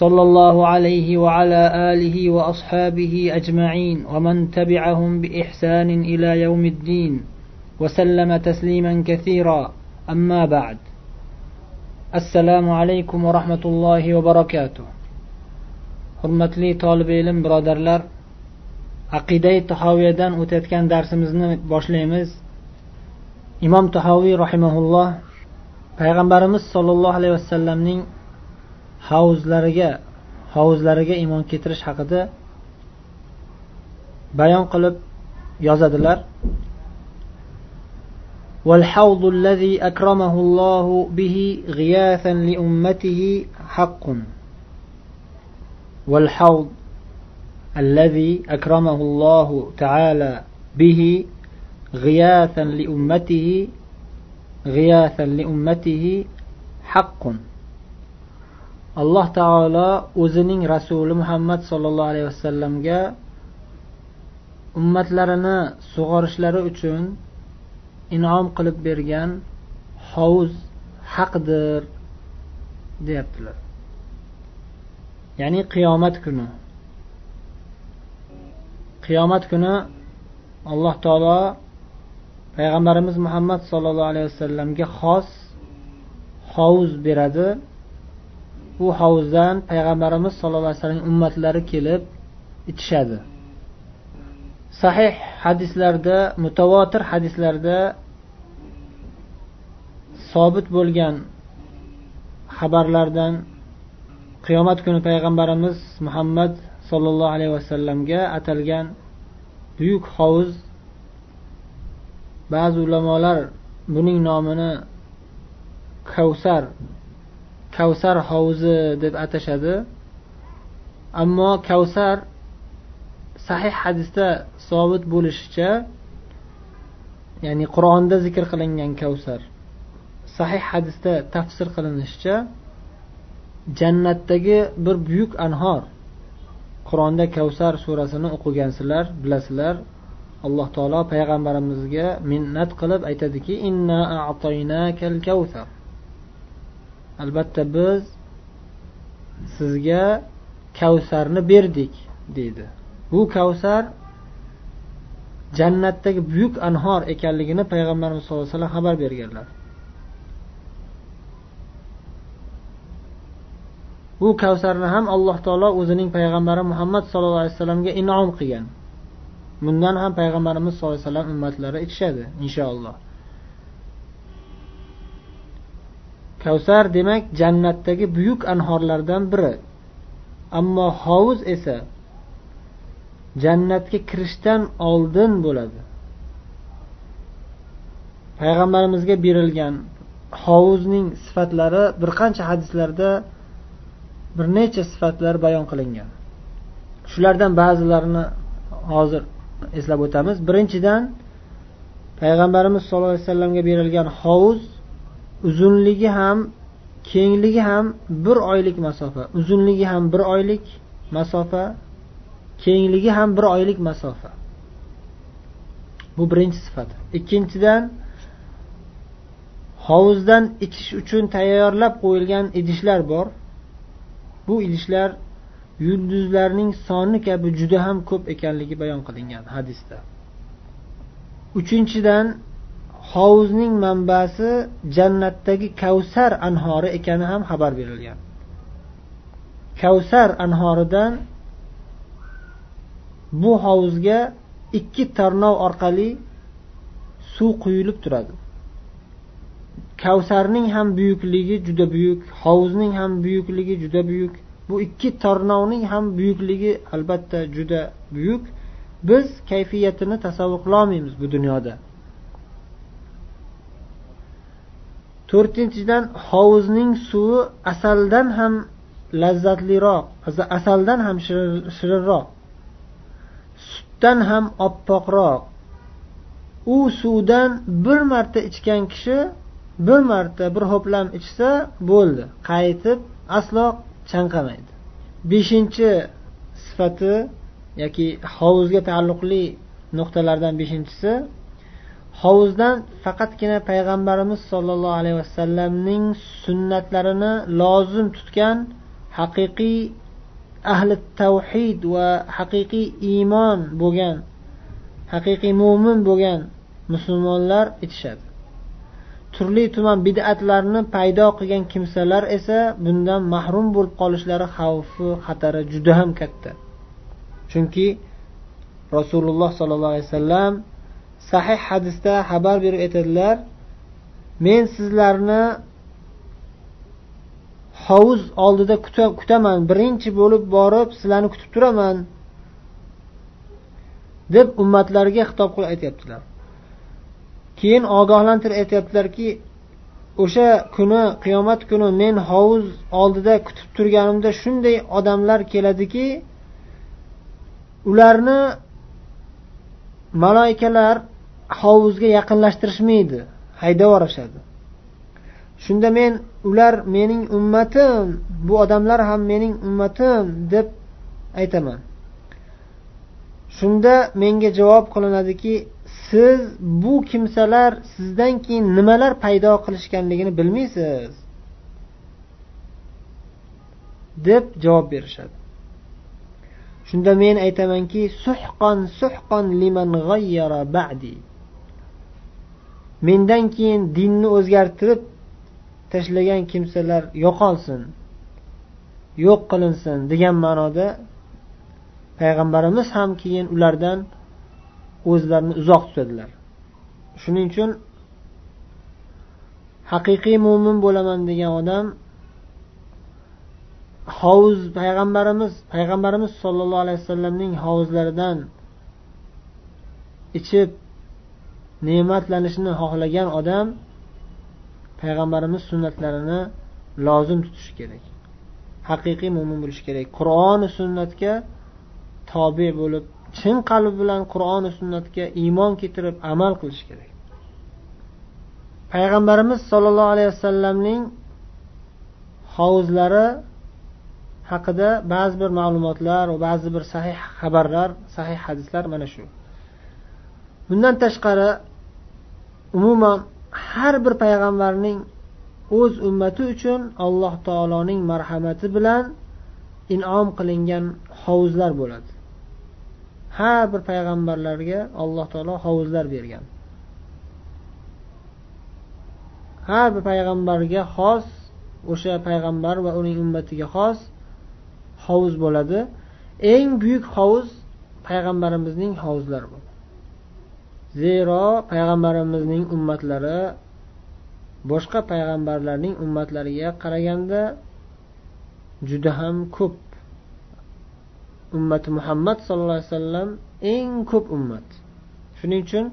صلى الله عليه وعلى آله وأصحابه أجمعين ومن تبعهم بإحسان إلى يوم الدين وسلم تسليما كثيرا. أما بعد السلام عليكم ورحمة الله وبركاته. حرمت لي طالب علم برادر لر عقيدة تحاوية دان وتتكن درس مزن باشليمز إمام تحاوي رحمه الله پیغمبرمز صلی الله علیه و سلم نیم havuzlariga hovuzlariga iymon keltirish haqida bayon qilib yozadilar والحوض الذي أكرمه الله به غياثا لأمته حق والحوض الذي أكرمه الله تعالى به غياثا لأمته غياثا لأمته حق alloh taolo o'zining rasuli muhammad sollallohu alayhi vasallamga ummatlarini sug'orishlari uchun inom qilib bergan hovuz haqdir deyaptilar. Ya'ni qiyomat kuni. Qiyomat kuni alloh taolo payg'ambarimiz muhammad sollallohu alayhi vasallamga xos hovuz beradi. Bu hovuzdan payg'ambarimiz sollallohu alayhi vasallam ummatlari kelib ichishadi. Sahih hadislarda mutavotir hadislarda sobit bo'lgan xabarlardan qiyomat kuni payg'ambarimiz muhammad sollallohu alayhi vasallamga atalgan buyuk hovuz ba'zi ulamolar buning nomini kavsar kavsar hovuzi deb atashadi. Ammo kavsar sahih hadisda sobit bo'lishicha ya'ni qur'onda zikr qilingan kavsar sahih hadisda tafsir qilinishicha jannatdagi bir buyuk anhor qur'onda kavsar surasini o'qigansizlar bilasizlar alloh taolo payg'ambarimizga minnat qilib aytadiki inna a'toynakal kavsar. Albatta biz sizga kavsarni berdik deydi. Bu kavsar jannatdagi buyuk anhor ekanligini payg'ambarimiz sallallohu alayhi vasallam xabar berganlar. Bu kavsarni ham alloh taolo o'zining payg'ambari muhammad sallallohu alayhi vasallamga inom qilgan. Bundan ham payg'ambarimiz sallallohu alayhi vasallam ummatlari ichishadi inshaalloh kavsar demak jannatdagi buyuk anhorlardan biri. Ammo hovuz esa jannatga kirishdan oldin bo'ladi. Payg'ambarimizga berilgan hovuzning sifatlari bir qancha hadislarda bir necha sifatlar bayon qilingan. Shulardan ba'zilarini hozir eslab o'tamiz. Birinchidan payg'ambarimiz sollallohu alayhi vasallamga berilgan hovuz uzunligi ham kengligi ham bir oylik masofa. Uzunligi ham bir oylik masofa kengligi ham bir oylik masofa. Bu birinchi sifat. Ikkinchidan hovuzdan ichish uchun tayyorlab qo'yilgan idishlar bor. Bu idishlar yulduzlarning soni kabi juda ham ko'p ekanligi bayon qilingan hadisda. Uchinchidan hovuzning manbasi jannatdagi kavsar anhori ekani ham xabar berilgan. Kavsar anhoridan bu hovuzga ikki tarnov orqali suv quyilib turadi. Kavsarning ham buyukligi juda buyuk hovuzning ham buyukligi juda buyuk bu ikki tarnovning ham buyukligi albatta juda buyuk. Biz kayfiyatini tasavvur qilolmaymiz bu dunyoda. To'rtinchidan hovuzning suvi asaldan ham lazzatliroq asaldan ham shirinroq sutdan ham oppoqroq. U suvdan bir marta ichgan kishi bir marta bir ho'plam ichsa bo'ldi qaytib aslo chanqamaydi. Beshinchi sifati yoki hovuzga taalluqli nuqtalardan beshinchisi hovuzdan faqatgina payg'ambarimiz sollallohu alayhi vasallamning sunnatlarini lozim tutgan haqiqiy ahli tavhid va haqiqiy iymon bo'lgan haqiqiy mo'min bo'lgan musulmonlar ichishadi turli tuman bid'atlarni paydo qilgan kimsalar esa bundan mahrum bo'lib qolishlari xavfi xatari juda ham katta. Chunki rasululloh sollallohu alayhi vasallam sahih hadisda xabar berib aytadilar men sizlarni hovuz oldida kutaman birinchi bo'lib borib sizlarni kutib turaman deb ummatlarga xitob qilib aytyaptilar. Keyin ogohlantirib aytyaptilarki o'sha kuni qiyomat kuni men hovuz oldida kutib turganimda shunday odamlar keladiki ularni maloikalar hovuzga yaqinlashtirishmaydi. Haydab yuborishadi shunda men ular mening ummatim bu odamlar ham mening ummatim deb aytaman. Shunda menga javob qilinadiki siz bu kimsalar sizdan keyin nimalar paydo qilishganligini bilmaysiz deb javob berishadi. Shunda men aytamanki suhqon suhqon liman g'ayyara ba'di. Mendan keyin dinni o'zgartirib tashlagan kimsalar yo'qolsin yo'q qilinsin degan ma'noda payg'ambarimiz ham keyin ulardan o'zlarini uzoq tutadilar. Shuning uchun haqiqiy mo'min bo'laman degan odam hovuz payg'ambarimiz payg'ambarimiz sollallohu alayhi vasallamning hovuzlaridan ichib ne'matlanishni xohlagan odam payg'ambarimiz sunnatlarini lozim tutishi kerak. Haqiqiy mo'min bo'lishi kerak. Qur'oni sunnatga tobe bo'lib chin qalbi bilan qur'oni sunnatga iymon keltirib amal qilish kerak. Payg'ambarimiz sollallohu alayhi vasallamning hovuzlari haqida ba'zi bir ma'lumotlar va ba'zi bir sahih xabarlar sahih hadislar mana shu. Bundan tashqari umuman har bir payg'ambarning o'z ummati uchun alloh taoloning marhamati bilan inom qilingan hovuzlar bo'ladi. Har bir payg'ambarlarga alloh taolo hovuzlar bergan. Har bir payg'ambarga xos o'sha payg'ambar va uning ummatiga xos hovuz bo'ladi. Eng buyuk hovuz payg'ambarimizning hovuzlari bo'ladi. Zero payg'ambarimizning ummatlari boshqa payg'ambarlarning ummatlariga qaraganda juda ham ko'p. Ummati muhammad sallallohu alayhi vasallam eng ko'p ummat. Shuning uchun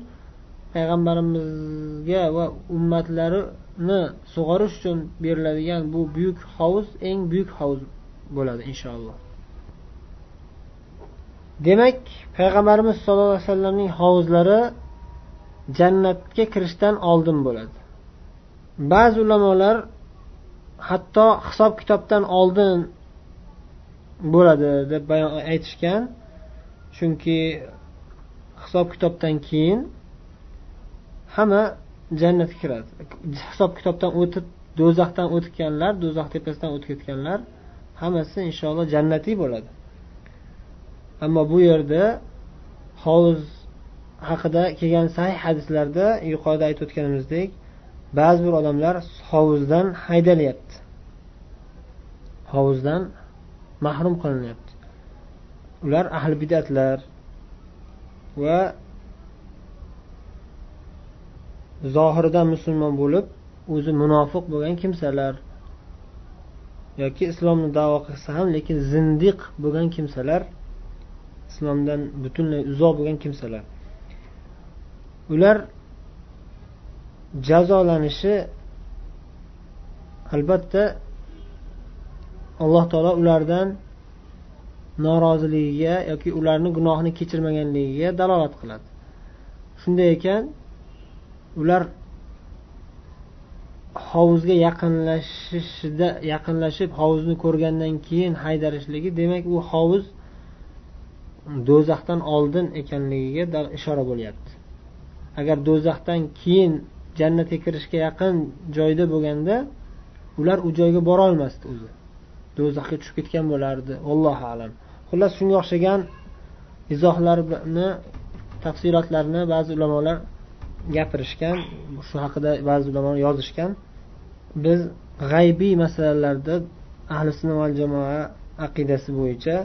payg'ambarimizga va ummatlarini sug'orish uchun beriladigan bu buyuk hovuz eng buyuk hovuz bo'ladi inshaalloh. Demak payg'ambarimiz sollallohu alayhi vasallamning hovuzlari jannatga kirishdan oldin bo'ladi. Ba'zi ulamolar hatto hisob kitobdan oldin bo'ladi deb bayon aytishgan. Chunki hisob kitobdan keyin hamma jannatga kiradi. Hisob kitobdan o'tib do'zaxdan o'tganlar do'zax tepasidan o'tib ketganlar hammasi inshaalloh jannatiy bo'ladi. Ammo bu yerda hovuz haqida kelgan sahih hadislarda yuqorida aytib o'tganimizdek ba'zi bir odamlar hovuzdan haydalyapti hovuzdan mahrum qilinyapti ular ahli bidatlar va zohiridan musulmon bo'lib o'zi munofiq bo'lgan kimsalar yoki islomni davo qilsa ham lekin zindiq bo'lgan kimsalar islomdan butunlay uzoq bo'lgan kimsalar ular jazolanishi albatta alloh taolo ulardan noroziligiga yoki ularni gunohini kechirmaganligiga dalolat qiladi. Shunday ekan ular hovuzga yaqinlashishida yaqinlashib hovuzni ko'rgandan keyin haydarishligi demak u hovuz do'zaxdan oldin ekanligiga ishora bo'lyapti. Agar do'zaxdan keyin jannatga kirishga yaqin joyda bo'lganda ular u joyga borolmasdi o'zi. Do'zaxga tushib ketgan bo'lardi. Allohu alam. Xullas shunga o'xshagan izohlarni tafsilotlarni ba'zi ulamolar gapirishgan shu haqida ba'zi ulamolar yozishgan. Biz g'aybiy masalalarda ahli sunna val jamoa aqidasi bo'yicha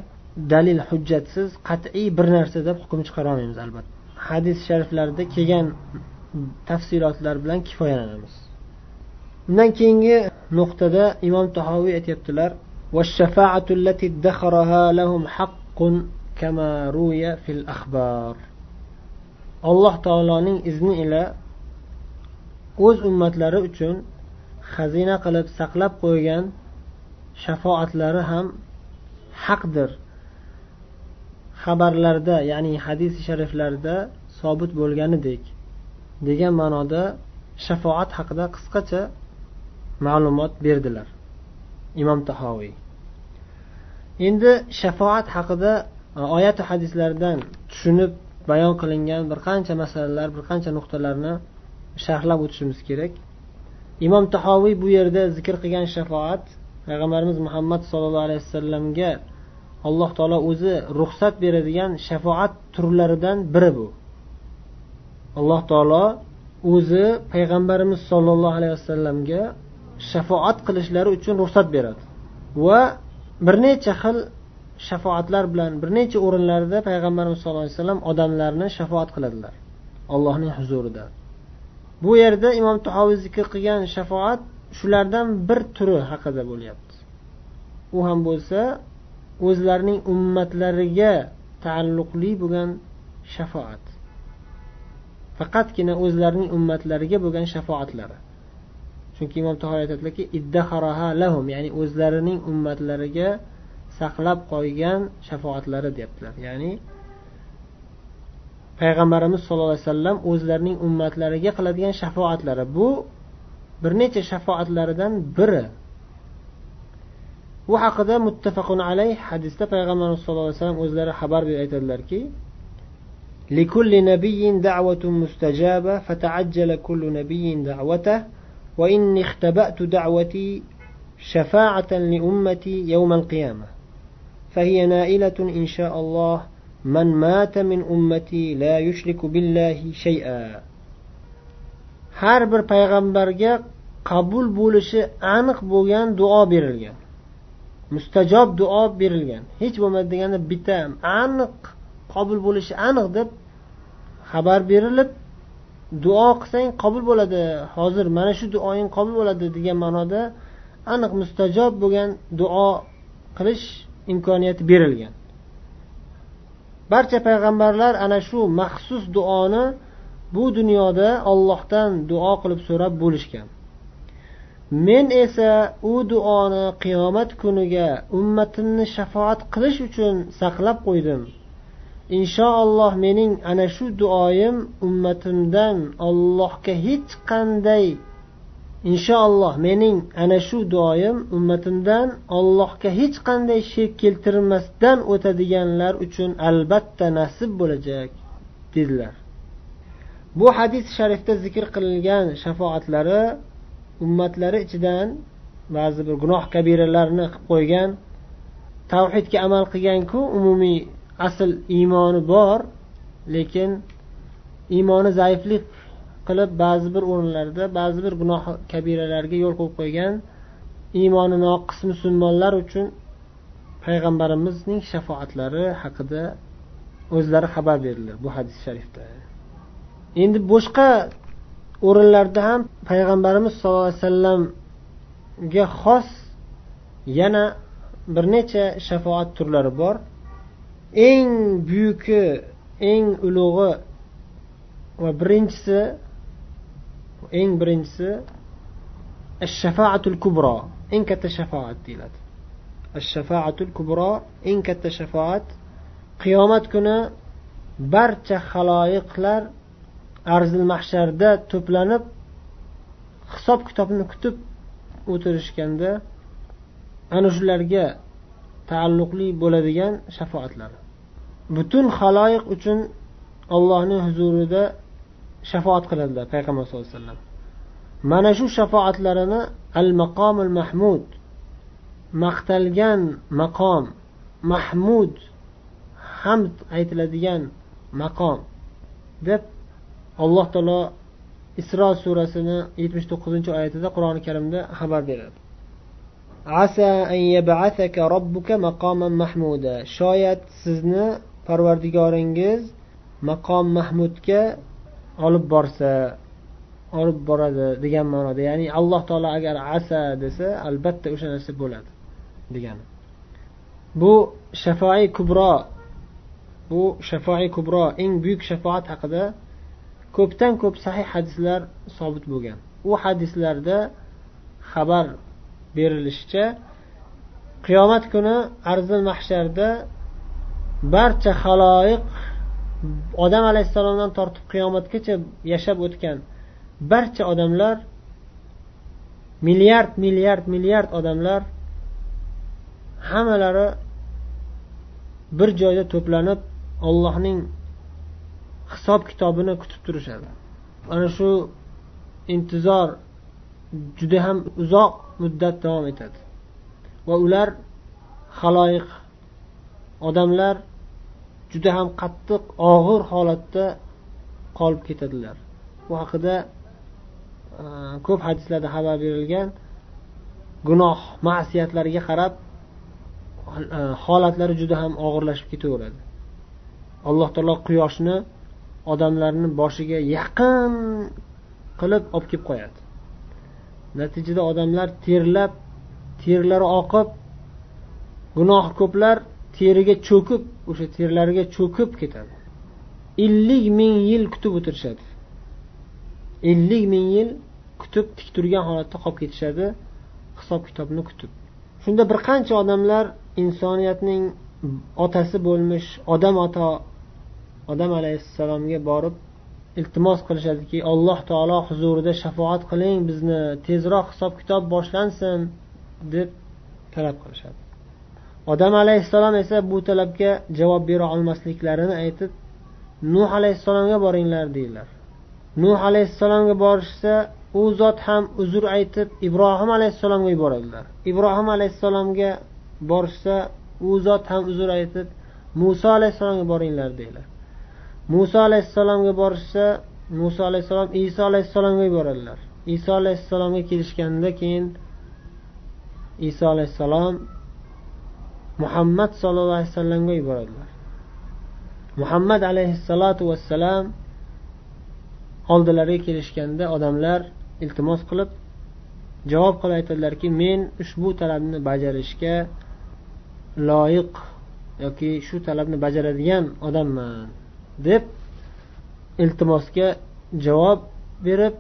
dalil hujjatsiz qat'iy bir narsa deb hukm chiqara olmaymiz albatta. Hadis shariflarda kelgan tafsilotlar bilan kifoyalanamiz. Undan keyingi nuqtada imom tahoviy aytyaptilar alloh taoloning izni ila o'z ummatlari uchun xazina qilib saqlab qo'ygan shafoatlari ham haqdir. Xabarlarda ya'ni hadis shariflarda sobit bo'lganidek degan ma'noda shafoat haqida qisqacha ma'lumot berdilar imom tahoviy. Endi shafoat haqida e, oyatu hadislardan tushunib bayon qilingan bir qancha masalalar bir qancha nuqtalarni sharhlab o'tishimiz kerak. Imom tahoviy bu yerda zikr qilgan shafoat payg'ambarimiz muhammad sollallohu alayhi vasallamga alloh taolo o'zi ruxsat beradigan shafoat turlaridan biri bu. Alloh taolo o'zi payg'ambarimiz sollallohu alayhi vasallamga shafoat qilishlari uchun ruxsat beradi. Va bir necha xil shafoatlar bilan bir necha o'rinlarda payg'ambarimiz sallallohu alayhi vasallam odamlarni shafoat qiladilar allohning huzurida. Bu yerda imom tahoviy zikr qilgan shafoat shulardan bir turi haqida bo'lyapti. U ham bo'lsa o'zlarining ummatlariga taalluqli bo'lgan shafoat. Faqatgina o'zlarining ummatlariga bo'lgan shafoatlari. Chunki imom tahoriy aytadilarki lahum ya'ni o'zlarining ummatlariga saqlab qo'ygan shafoatlari deyaptilar ya'ni payg'ambarimiz sollallohu alayhi vasallam o'zlarining ummatlariga qiladigan shafoatlari. Bu bir necha shafoatlaridan biri. bu haqida muttafaqun alayh hadisda payg'ambarimiz sallallohu alayhi vasallam o'zlari xabar berib aytadilarki لكل نبي دعوة مستجابة فتعجل كل نبي دعوته وإني اختبأت دعوتي شفاعة لأمتي يوم القيامة فهي نائلة إن شاء الله من مات من أمتي لا يشرك بالله شيئا har bir payg'ambarga qabul bo'lishi aniq bo'lgan duo berilgan Mustajob duo berilgan. Hech bo'lmadi degani bitta aniq qabul bo'lishi aniq deb xabar berilib duo qilsang qabul bo'ladi. Hozir mana shu duoying qabul bo'ladi degan ma'noda aniq mustajob bo'lgan duo qilish imkoniyati berilgan. Barcha payg'ambarlar ana shu maxsus duoni bu dunyoda ollohdan duo qilib so'rab bo'lishgan. Men esa u duoni qiyomat kuniga ummatimni shafoat qilish uchun saqlab qo'ydim. Inshaalloh mening ana shu duoyim ummatimdan ollohga hech qanday. Inshaalloh mening ana shu duoyim ummatimdan ollohga hech qanday shirk keltirmasdan o'tadiganlar uchun albatta nasib bo'lajak dedilar. Bu hadis sharifda zikr qilingan shafoatlari ummatlari ichidan ba'zi bir gunoh kabiralarni qilib qo'ygan tavhidga amal qilganku umumiy asl iymoni bor lekin iymoni zaiflik qilib ba'zi bir o'rinlarda ba'zi bir gunoh kabiralarga yo'l qo'yib qo'ygan iymoni noqis musulmonlar uchun payg'ambarimizning shafoatlari haqida o'zlari xabar berdilar bu hadis sharifda endi boshqa o'rinlarda ham payg'ambarimiz sollallohu alayhi vasallamga xos yana bir necha shafoat turlari bor. Eng buyuki eng ulug'i va birinchisi eng birinchisi shafaatul kubro eng katta shafoat deyiladi. Shafaatul kubro eng katta shafoat qiyomat kuni barcha haloyiqlar arzil mahsharda to'planib hisob kitobni kutib o'tirishganda ana shularga taalluqli bo'ladigan shafoatlar. Butun haloyiq uchun allohning huzurida shafoat qiladilar payg'ambar sallallohu alayhi vasallam. Mana shu shafoatlarini al maqomul mahmud maqtalgan maqom mahmud hamd aytiladigan maqom deb alloh taolo isro surasini yetmish to'qqizinchi oyatida qur'oni karimda xabar beradi. Asa an yab'athaka robbuka maqoman mahmuda. Shoyat sizni parvardigoringiz maqom mahmudga olib borsa olib boradi degan ma'noda. Ya'ni alloh taolo agar asa desa albatta o'sha narsa bo'ladi degani. Bu shafoi kubro bu shafoi kubro eng buyuk shafoat haqida ko'pdan ko'p sahih hadislar sobit bo'lgan. U hadislarda xabar berilishicha qiyomat kuni arzil mahsharda barcha haloyiq odam alayhissalomdan tortib qiyomatgacha yashab o'tgan barcha odamlar milliard milliard milliard odamlar hammalari bir joyda to'planib ollohning hisob kitobini kutib turishadi. Ana shu intizor juda ham uzoq muddat davom etadi. Va ular haloyiq odamlar juda ham qattiq og'ir holatda qolib ketadilar. Bu haqida e, ko'p hadislarda xabar berilgan gunoh ma'siyatlarga qarab e, holatlari juda ham og'irlashib ketaveradi. Alloh taolo quyoshni odamlarni boshiga yaqin qilib olib kelib qo'yadi. Natijada odamlar terlab terlari oqib gunohi ko'plar teriga cho'kib o'sha terlariga cho'kib ketadi. Ellik ming yil kutib o'tirishadi. Ellik ming yil kutib tik turgan holatda qolib ketishadi hisob kitobni kutib. Shunda bir qancha odamlar insoniyatning otasi bo'lmish odam ato odam alayhissalomga borib iltimos qilishadiki alloh taolo huzurida shafoat qiling bizni tezroq hisob kitob boshlansin deb talab qilishadi. Odam alayhissalom esa bu talabga javob bera olmasliklarini aytib nuh alayhissalomga boringlar deydilar. Nuh alayhissalomga borishsa u zot ham uzr aytib ibrohim alayhissalomga yuboradilar. Ibrohim alayhissalomga borishsa u zot ham uzr aytib muso alayhissalomga boringlar deydilar. Muso alayhissalomga borishsa muso alayhissalom iso alayhissalomga yuboradilar iso alayhissalomga kelishganda keyin iso alayhissalom muhammad sollallohu alayhi vasallamga yuboradilar muhammad alayhissalotu vassalam oldilariga kelishganda odamlar iltimos qilib javob qilib aytadilarki men ushbu talabni bajarishga loyiq yoki shu talabni bajaradigan odamman. Deb iltimosga javob berib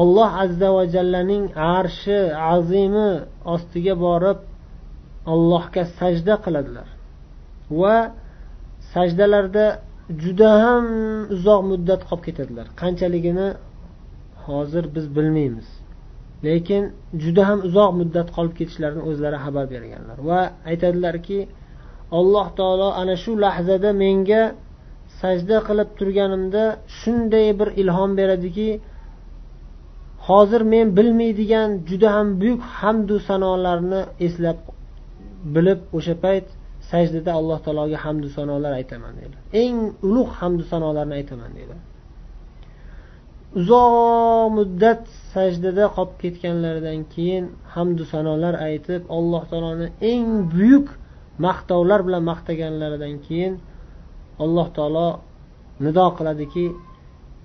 alloh azza va jallaning arshi azimi ostiga borib allohga sajda qiladilar. Va sajdalarda juda ham uzoq muddat qolib ketadilar. Qanchaligini hozir biz bilmaymiz. Lekin juda ham uzoq muddat qolib ketishlarini o'zlari xabar berganlar. Va aytadilarki alloh taolo ana shu lahzada menga sajda qilib turganimda shunday bir ilhom beradiki hozir men bilmaydigan juda ham buyuk hamdu sanolarni eslab bilib o'sha payt sajdada alloh taologa hamdu sanolar aytaman deydi eng ulug' hamdu sanolarni aytaman deydi uzoq muddat sajdada qolib ketganlaridan keyin hamdu sanolar aytib alloh taoloni eng buyuk maqtovlar bilan maqtaganlaridan keyin alloh taolo nido qiladiki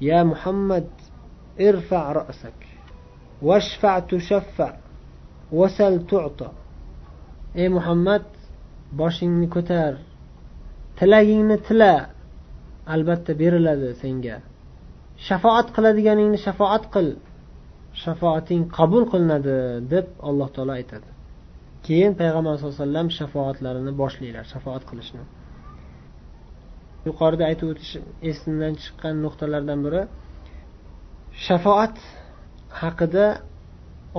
ya muhammad irfa rasak vashfa tushaffa vasal tu'ta. Ey muhammad boshingni ko'tar tilagingni tila albatta beriladi senga. Shafoat qiladiganingni shafoat qil shafoating qabul qilinadi deb alloh taolo aytadi. Keyin payg'ambar sallallohu alayhi vasallam shafoatlarini boshlaydilar shafoat qilishni. Yuqorida aytib o'tish esimdan chiqqan nuqtalardan biri shafoat haqida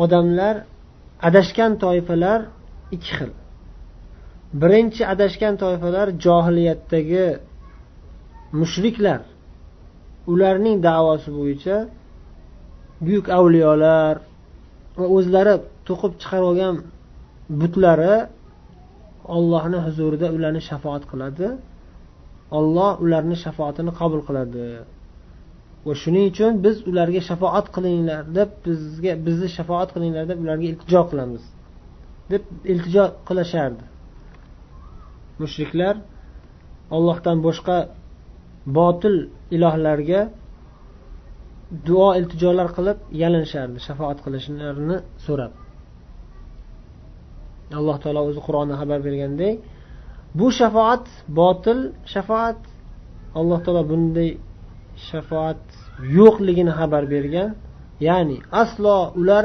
odamlar adashgan toifalar ikki xil. Birinchi adashgan toifalar johiliyatdagi mushriklar. Ularning davosi bo'yicha buyuk avliyolar va o'zlari to'qib chiqarib olgan butlari ollohni huzurida ularni shafoat qiladi. Olloh ularni shafoatini qabul qiladi. Va shuning uchun biz ularga shafoat qilinglar deb bizga bizni shafoat qilinglar deb ularga iltijo qilamiz deb iltijo qilishardi mushriklar ollohdan boshqa botil ilohlarga duo iltijolar qilib yalinishardi shafoat qilishlarini so'rab. Alloh taolo o'zi qur'onda xabar bergandek bu shafoat botil shafoat. Alloh taolo bunday shafoat yo'qligini xabar bergan. Ya'ni aslo ular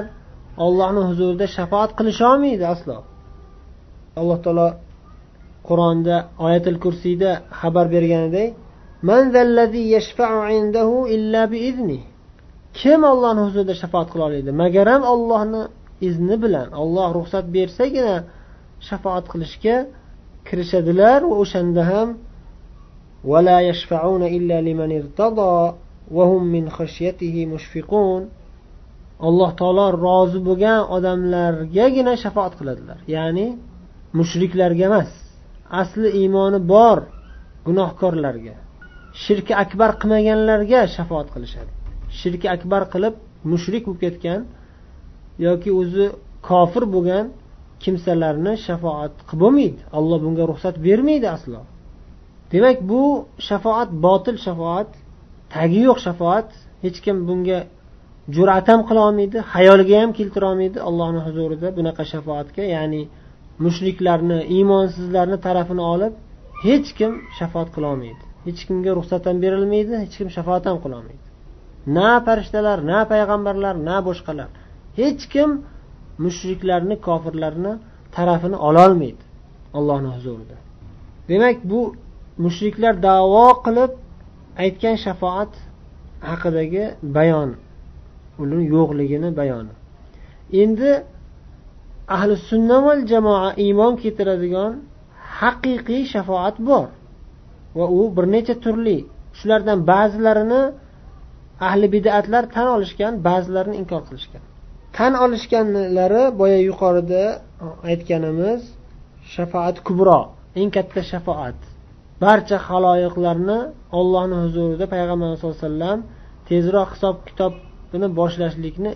ollohni huzurida shafoat qilisholmaydi aslo. Alloh taolo qur'onda oyatil kursiyda xabar berganidek kim ollohni huzurida shafoat qila oladi? Magaram ollohni izni bilan olloh ruxsat bersagina shafoat qilishga kirishadilar va o'shanda ham ولا يشفعون إلا لمن ارتضى وهم من خشيته مشفقون alloh taolo rozi bo'lgan odamlargagina shafoat qiladilar ya'ni mushriklarga emas asli iymoni bor gunohkorlarga shirki akbar qilmaganlarga shafoat qilishadi shirki akbar qilib mushrik bo'lib ketgan yoki o'zi kofir bo'lgan kimsalarni shafoat qilib bo'lmaydi. Alloh bunga ruxsat bermaydi aslo. Demak bu shafoat botil shafoat tagi yo'q shafoat. Hech kim bunga jur'at ham qilolmaydi xayoliga ham keltira olmaydi. Allohni huzurida bunaqa shafoatga ya'ni mushriklarni iymonsizlarni tarafini olib hech kim shafoat qilolmaydi hech kimga ruxsat ham berilmaydi hech kim shafoat ham qilolmaydi na farishtalar na payg'ambarlar na boshqalar. Hech kim mushriklarni kofirlarni tarafini ololmaydi ollohni huzurida. Demak bu mushriklar davo qilib aytgan shafoat haqidagi bayon uni yo'qligini bayoni endi ahli sunna val jamoa iymon keltiradigan haqiqiy shafoat bor va u bir necha turli shulardan ba'zilarini ahli bidatlar tan olishgan ba'zilarini inkor qilishgan. Tan olishganlari boya yuqorida aytganimiz shafoat kubro. Eng katta shafoat. Barcha haloyiqlarni ollohni huzurida payg'ambar sallallohu alayhi vasallam tezroq hisob kitobini boshlashlikni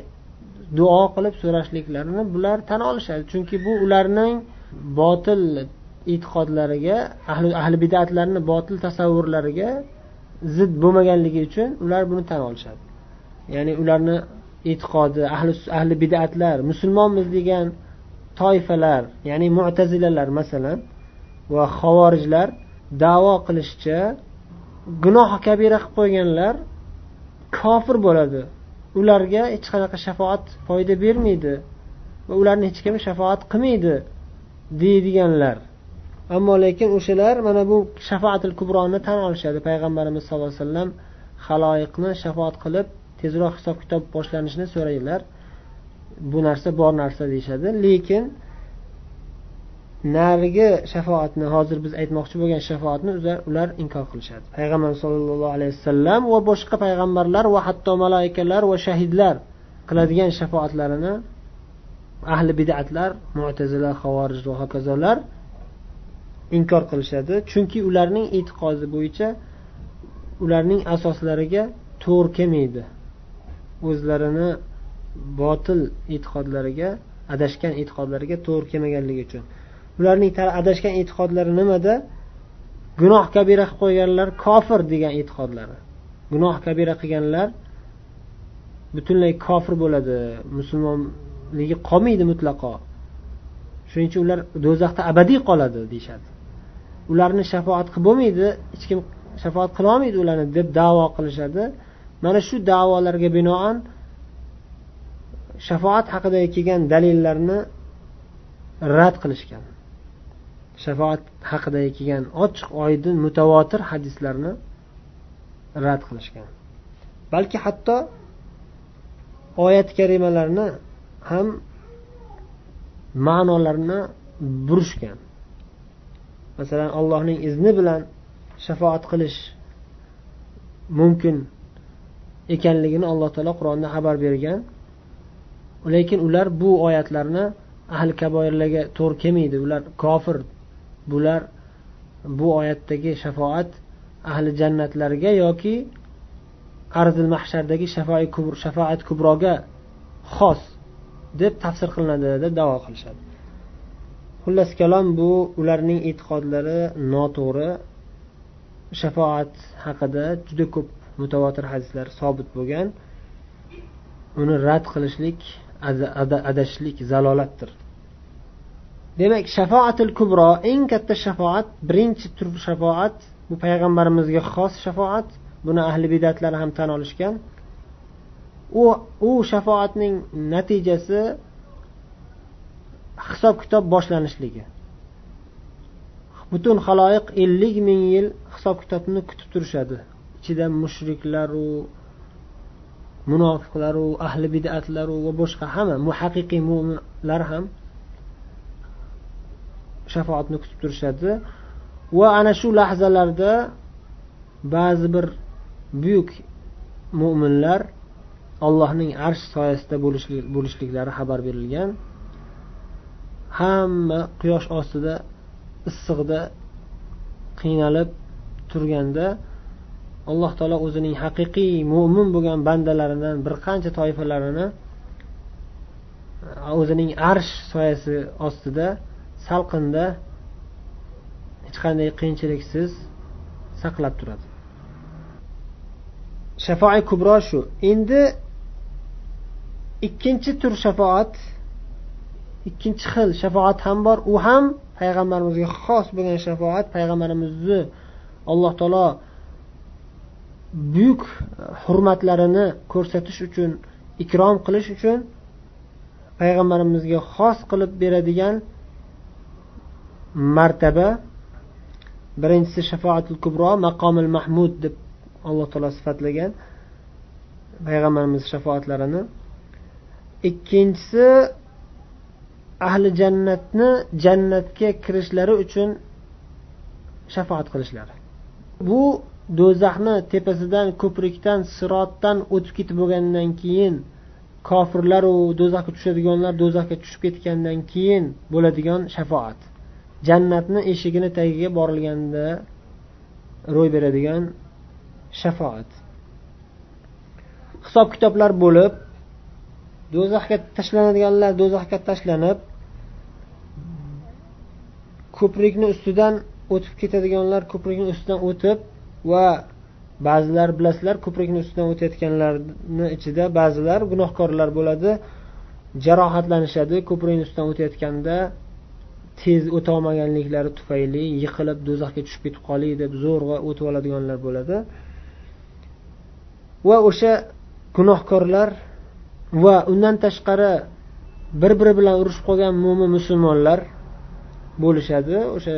duo qilib so'rashliklarini bular tan olishadi. Chunki bu ularning botil e'tiqodlariga ahli, ahli bidatlarni botil tasavvurlariga zid bo'lmaganligi uchun ular buni tan olishadi. Ya'ni ularni e'tiqodi ahli ahli bidatlar musulmonmiz degan toifalar ya'ni mu'tazilalar masalan va xavorijlar davo qilishicha gunoh kabira qilib qo'yganlar kofir bo'ladi. Ularga hech qanaqa shafoat foyda bermaydi va ularni hech kim shafoat qilmaydi deydiganlar. Ammo lekin o'shalar mana bu shafaatil kubroni tan olishadi. Payg'ambarimiz sallallohu alayhi vasallam haloyiqni shafoat qilib tezroq hisob kitob boshlanishini so'raydilar bu narsa bor narsa deyishadi. Lekin narigi shafoatni hozir biz aytmoqchi bo'lgan shafoatni ular inkor qilishadi. Payg'ambar sollallohu alayhi vasallam va boshqa payg'ambarlar va hatto malaikalar va shahidlar qiladigan shafoatlarini ahli bidatlar mutazila havorij va hokazolar inkor qilishadi. Chunki ularning e'tiqodi bo'yicha ularning asoslariga to'g'ri kelmaydi. O'zlarini botil e'tiqodlariga adashgan e'tiqodlariga to'g'ri kelmaganligi uchun. Ularning adashgan e'tiqodlari nimada? Gunoh kabira qilib qo'yganlar kofir degan e'tiqodlari. Gunoh kabira qilganlar butunlay kofir bo'ladi musulmonligi qolmaydi mutlaqo. Shuning uchun ular do'zaxda abadiy qoladi deyishadi. Ularni shafoat qilib bo'lmaydi hech kim shafoat qilolmaydi ularni deb davo qilishadi. Mana shu davolarga binoan shafoat haqida kelgan dalillarni rad qilishgan. Shafoat haqida kelgan ochiq oydin mutavotir hadislarni rad qilishgan. Balki hatto oyat karimalarni ham ma'nolarini burishgan. Masalan allohning izni bilan shafoat qilish mumkin ekanligini alloh taolo qur'onda xabar bergan. Lekin ular bu oyatlarni ahli kaboirlarga to'g'ri kelmaydi. Ular kofir. Bular bu oyatdagi shafoat ahli jannatlarga yoki arzil mahshardagi shafoat kubroga xos deb tafsir qilinadi deb davo qilishadi. Xullas kalom bu ularning e'tiqodlari noto'g'ri. Shafoat haqida juda ko'p mutavotir hadislar sobit bo'lgan uni rad qilishlik adashishlik zalolatdir. Demak shafoatil kubro eng katta shafoat birinchi tur shafoat bu payg'ambarimizga xos shafoat buni ahli bidatlar ham tan olishgan. U u shafoatning natijasi hisob kitob boshlanishligi. Butun haloyiq ellik ming yil hisob kitobni kutib turishadi. Ichida mushriklaru munofiqlaru ahli bidatlaru va boshqa hamma muhaqiqiy mo'minlar ham shafoatni kutib turishadi. Va ana shu lahzalarda ba'zi bir buyuk mo'minlar allohning arsh soyasida bo'lishliklari xabar berilgan. Hamma quyosh ostida issiqda qiynalib turganda alloh taolo o'zining haqiqiy mo'min bo'lgan bandalaridan bir qancha toifalarini e, o'zining arsh soyasi ostida salqinda hech qanday qiyinchiliksiz saqlab turadi. Shafoi kubro shu. Endi ikkinchi tur shafoat ikkinchi xil shafoat ham bor. U ham payg'ambarimizga xos bo'lgan shafoat. Payg'ambarimizni alloh taolo buyuk e, hurmatlarini ko'rsatish uchun ikrom qilish uchun payg'ambarimizga xos qilib beradigan martaba birinchisi shafoatul kubro maqomil mahmud deb alloh taolo sifatlagan payg'ambarimiz shafoatlarini. Ikkinchisi ahli jannatni jannatga kirishlari uchun shafoat qilishlari. Bu do'zaxni tepasidan ko'prikdan sirotdan o'tib ketib bo'lgandan keyin kofirlaru do'zaxga tushadiganlar do'zaxga tushib ketgandan keyin bo'ladigan shafoat. Jannatni eshigini tagiga borilganda ro'y beradigan shafoat. Hisob kitoblar bo'lib do'zaxga tashlanadiganlar do'zaxga tashlanib ko'prikni ustidan o'tib ketadiganlar ko'prikni ustidan o'tib va ba'zilar bilasizlar ko'prikni ustidan o'tayotganlarni ichida ba'zilar gunohkorlar bo'ladi jarohatlanishadi ko'prikni ustidan o'tayotganda tez o'tolmaganliklari tufayli yiqilib do'zaxga tushib ketib qolay deb zo'rg'a o'tib oladiganlar bo'ladi. Va o'sha gunohkorlar va undan tashqari bir biri bilan urushib qolgan mo'min musulmonlar bo'lishadi. O'sha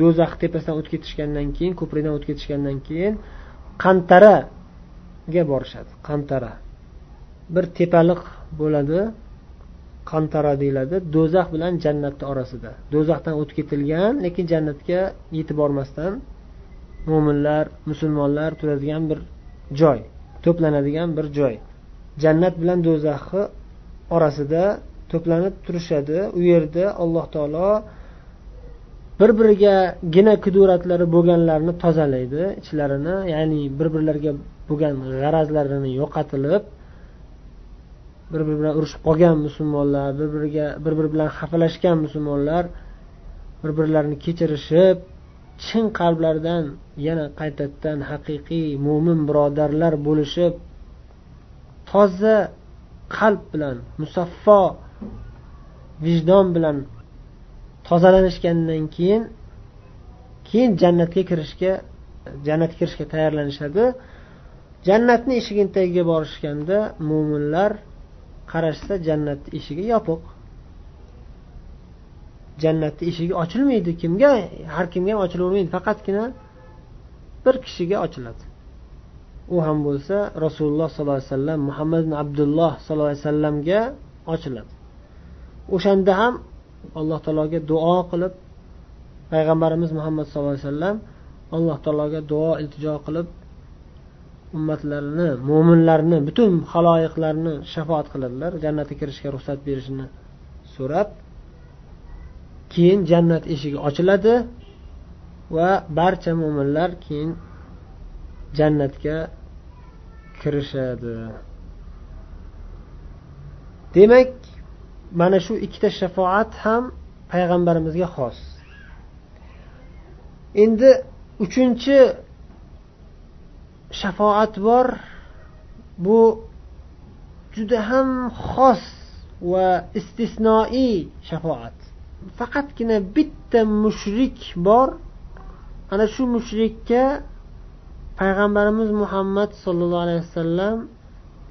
do'zax tepasidan o'tib ketishgandan keyin ko'prikdan o'tib ketishgandan keyin qantaraga borishadi. Qantara. Bir tepaliq bo'ladi. Qantara deyiladi. Do'zax bilan jannatni orasida. Do'zaxdan o'tib ketilgan lekin jannatga yetib bormasdan mo'minlar musulmonlar turadigan bir joy to'planadigan bir joy. Jannat bilan do'zaxni orasida to'planib turishadi. U yerda alloh taolo bir biriga gina kuduratlari bo'lganlarni tozalaydi ichlarini ya'ni bir birlariga bo'lgan g'arazlarini yo'qotilib bir biri bilan urushib qolgan musulmonlar bir biriga bir biri bilan xafalashgan musulmonlar bir birlarini kechirishib chin qalblardan yana qaytadan haqiqiy mo'min birodarlar bo'lishib toza qalb bilan musaffo vijdon bilan tozalanishgandan keyin keyin jannatga kirishga jannatga kirishga tayyorlanishadi. Jannatni eshigini tagiga borishganda mo'minlar qarashsa jannat eshigi yopiq. Jannatni eshigi ochilmaydi. Kimga har kimga ham ochilavermaydi faqatgina bir kishiga ochiladi. U ham bo'lsa rasululloh sollallohu alayhi vasallam muhammad ibn abdulloh sollallohu alayhi vasallamga ochiladi. O'shanda ham alloh taologa duo qilib payg'ambarimiz muhammad sallallohu alayhi vasallam alloh taologa duo iltijo qilib ummatlarini mo'minlarni butun haloyiqlarni shafoat qiladilar jannatga kirishga ruxsat berishini so'rab keyin jannat eshigi ochiladi va barcha mo'minlar keyin jannatga kirishadi. Demak mana shu ikkita shafoat ham payg'ambarimizga xos. Endi uchinchi shafoat bor. Bu juda ham xos va istisnoiy shafoat. Faqatgina bitta mushrik bor. Ana shu mushrikka payg'ambarimiz muhammad sollallohu alayhi vasallam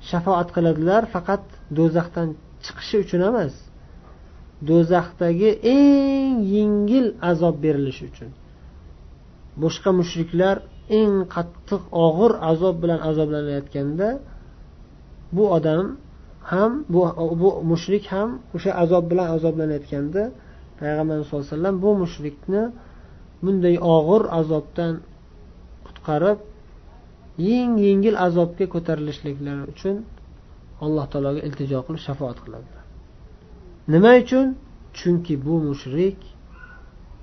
shafoat qiladilar faqat do'zaxdan chiqishi uchun emas. Do'zaxdagi eng yengil azob berilishi uchun. Boshqa mushriklar eng qattiq og'ir azob bilan azoblanayotganda bu odam ham bu, bu mushrik ham o'sha azob bilan azoblanayotganda payg'ambar sallallohu alayhi vasallam bu mushrikni bunday og'ir azobdan qutqarib eng yengil azobga ko'tarilishliklari uchun alloh taologa iltijo qilib shafoat qiladilar. Nima uchun? Chunki bu mushrik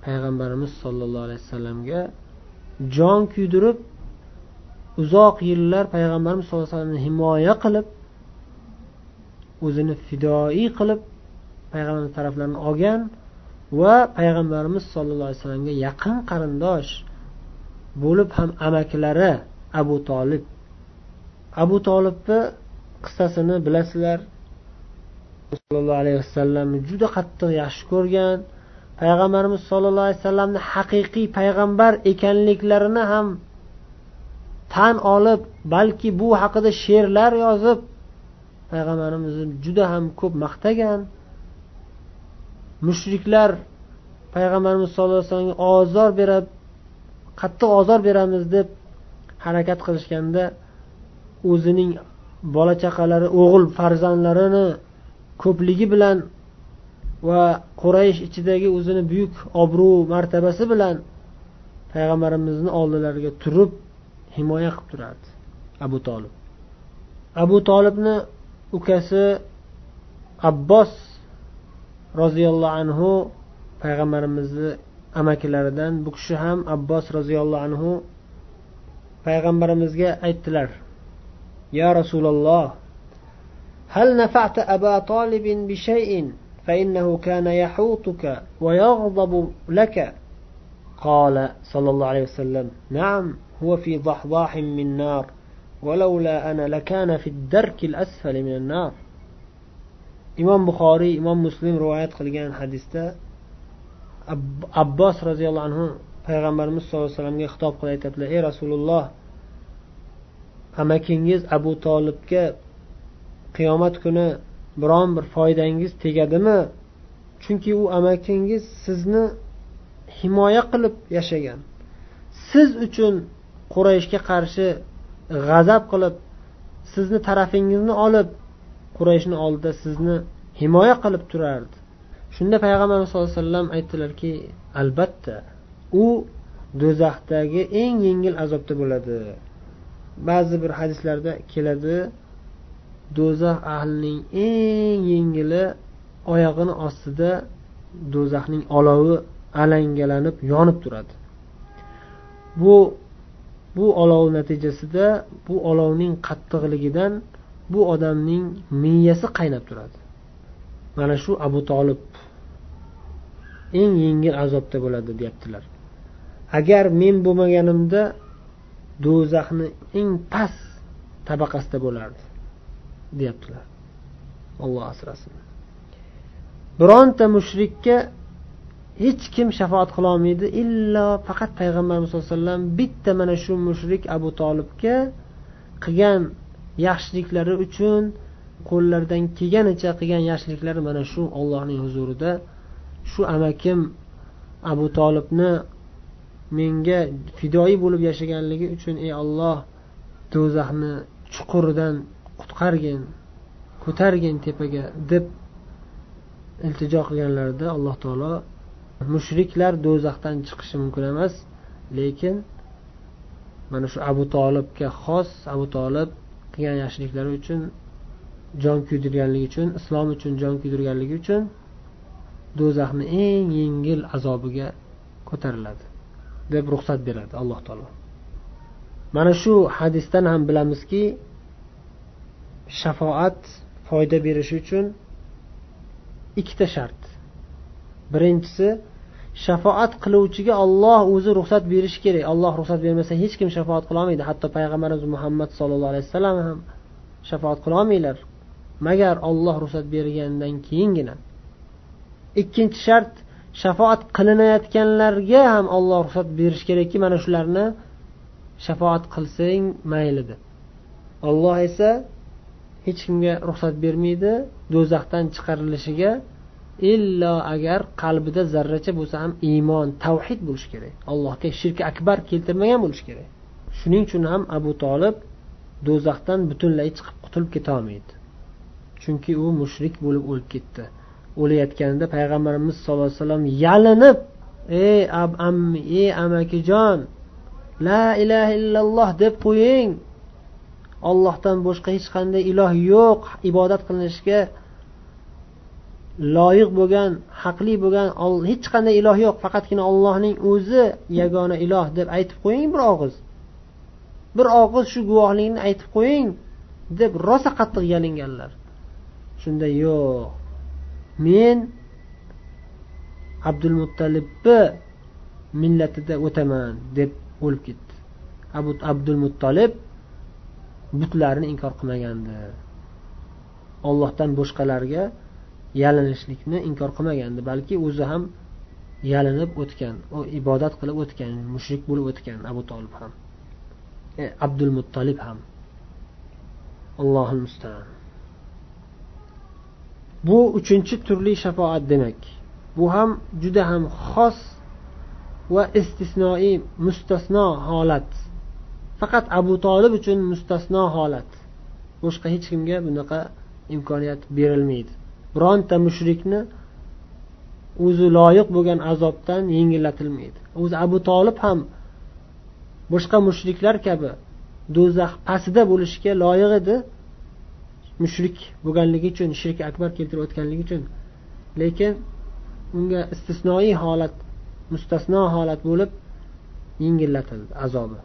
payg'ambarimiz sollallohu alayhi vasallamga jon kuydirib uzoq yillar payg'ambarimiz sallallohu alayhi vasallamni himoya qilib o'zini fidoiy qilib payg'ambarimiz taraflarini olgan va payg'ambarimiz sollallohu alayhi vasallamga yaqin qarindosh bo'lib ham amakilari abu tolib abu tolibni qissasini bilasizlar. Sollallohu alayhi vasallamni juda qattiq yaxshi ko'rgan. Payg'ambarimiz sollallohu alayhi vasallamni haqiqiy payg'ambar ekanliklarini ham tan olib balki bu haqida she'rlar yozib payg'ambarimizni juda ham ko'p maqtagan. Mushriklar payg'ambarimiz sallallohu alayhi vasallamga ozor berib qattiq ozor beramiz deb harakat qilishganda o'zining bola chaqalari o'g'il farzandlarini ko'pligi bilan va quraysh ichidagi o'zini buyuk obro' martabasi bilan payg'ambarimizni oldilariga turib himoya qilib turardi abu tolib abu tolibni ukasi abbos roziyallohu anhu payg'ambarimizni amakilaridan bu kishi ham abbos roziyallohu anhu payg'ambarimizga aytdilar. يا رسول الله هل نفعت أبا طالب بشيء فإنه كان يحوطك ويغضب لك؟ قال صلى الله عليه وسلم نعم هو في ضحضاح من نار ولولا أنا لكان في الدرك الأسفل من النار. إمام بخاري إمام مسلم رواية قلقان حديثة. عباس رضي الله عنه پیغمبرimiz sallallohu alayhi vasallamga xitob qilib aytadilar رسول rasululloh amakingiz abu tolibga qiyomat kuni biron bir foydangiz tegadimi? Chunki u amakingiz sizni himoya qilib yashagan. Siz uchun qurayshga qarshi g'azab qilib sizni tarafingizni olib qurayshni oldida sizni himoya qilib turardi. Shunda payg'ambarimiz sallallohu alayhi vasallam aytdilarki albatta u do'zaxdagi eng yengil azobda bo'ladi. Ba'zi bir hadislarda keladi do'zax ahlining eng yengili oyog'ini ostida do'zaxning olovi alangalanib yonib turadi. Bu bu olov natijasida bu olovning qattiqligidan bu odamning miyasi qaynab turadi. Mana shu abu tolib eng yengil azobda bo'ladi deyaptilar. Agar men bo'lmaganimda do'zaxni eng past tabaqasida bo'lardi deyaptilar. Olloh asrasin. Bironta mushrikka hech kim shafoat qilolmaydi illo faqat payg'ambarimiz sallallohu alayhi vasallam bitta mana shu mushrik abu tolibga qilgan yaxshiliklari uchun qo'llaridan kelganicha qilgan yaxshiliklari mana shu ollohning huzurida. Shu amakim abu tolibni menga fidoyi bo'lib yashaganligi uchun ey olloh do'zaxni chuquridan qutqargin ko'targin tepaga deb iltijo qilganlarida alloh taolo mushriklar do'zaxdan chiqishi mumkin emas. Lekin mana shu abu tolibga xos abu tolib qilgan yaxshiliklari uchun jon kuydirganligi uchun islom uchun jon kuydirganligi uchun do'zaxni eng yengil azobiga ko'tariladi. Deb ruxsat beradi alloh taolo. Mana shu hadisdan ham bilamizki shafoat foyda berishi uchun ikkita shart. Birinchisi shafoat qiluvchiga olloh o'zi ruxsat berishi kerak. Olloh ruxsat bermasa hech kim shafoat qilolmaydi hatto payg'ambarimiz muhammad sollallohu alayhi vasallam ham shafoat qilolmanglar magar olloh ruxsat bergandan keyingina. Ikkinchi shart shafoat qilinayotganlarga ham olloh ruxsat berishi kerakki mana shularni shafoat qilsang mayli deb. Olloh esa hech kimga ruxsat bermaydi do'zaxdan chiqarilishiga illo agar qalbida zarracha bo'lsa ham iymon tavhid bo'lishi kerak. Allohga shirk akbar keltirmagan bo'lishi kerak. Shuning uchun ham abu tolib do'zaxdan butunlay chiqib qutulib ketolmaydi chunki u mushrik bo'lib o'lib ketdi. O'layotganida payg'ambarimiz sallallohu alayhi vasallam yalinib ey ab ammi ey amakijon la ilaha illalloh deb qo'ying. Ollohdan boshqa hech qanday iloh yo'q. Ibodat qilinishga loyiq bo'lgan haqli bo'lgan hech qanday iloh yo'q. Faqatgina ollohning o'zi yagona iloh deb aytib qo'ying bir og'iz. Bir og'iz shu guvohlikni aytib qo'ying deb rosa qattiq yalinganlar. Shunda yo'q. Men abdul muttalibni millatida o'taman deb o'lib ketdi. Abu abdul muttolib butlarni inkor qilmagandi. Ollohdan boshqalarga yalinishlikni inkor qilmagandi balki o'zi ham yalinib o'tgan u ibodat qilib o'tgan mushrik bo'lib o'tgan abu tolib ham. E, abdul muttolib ham. Allohu mustaan. Bu uchinchi turli shafoat demak. Bu ham juda ham xos va istisnoiy mustasno holat. Faqat abu tolib uchun mustasno holat. Boshqa hech kimga bunaqa imkoniyat berilmaydi. Bironta mushrikni o'zi loyiq bo'lgan azobdan yengillatilmaydi. O'zi abu tolib ham boshqa mushriklar kabi do'zax pastida bo'lishga loyiq edi. Mushrik bo'lganligi uchun shirk akbar keltirib o'tganligi uchun. Lekin unga istisnoiy holat mustasno holat bo'lib yengillatildi azobi.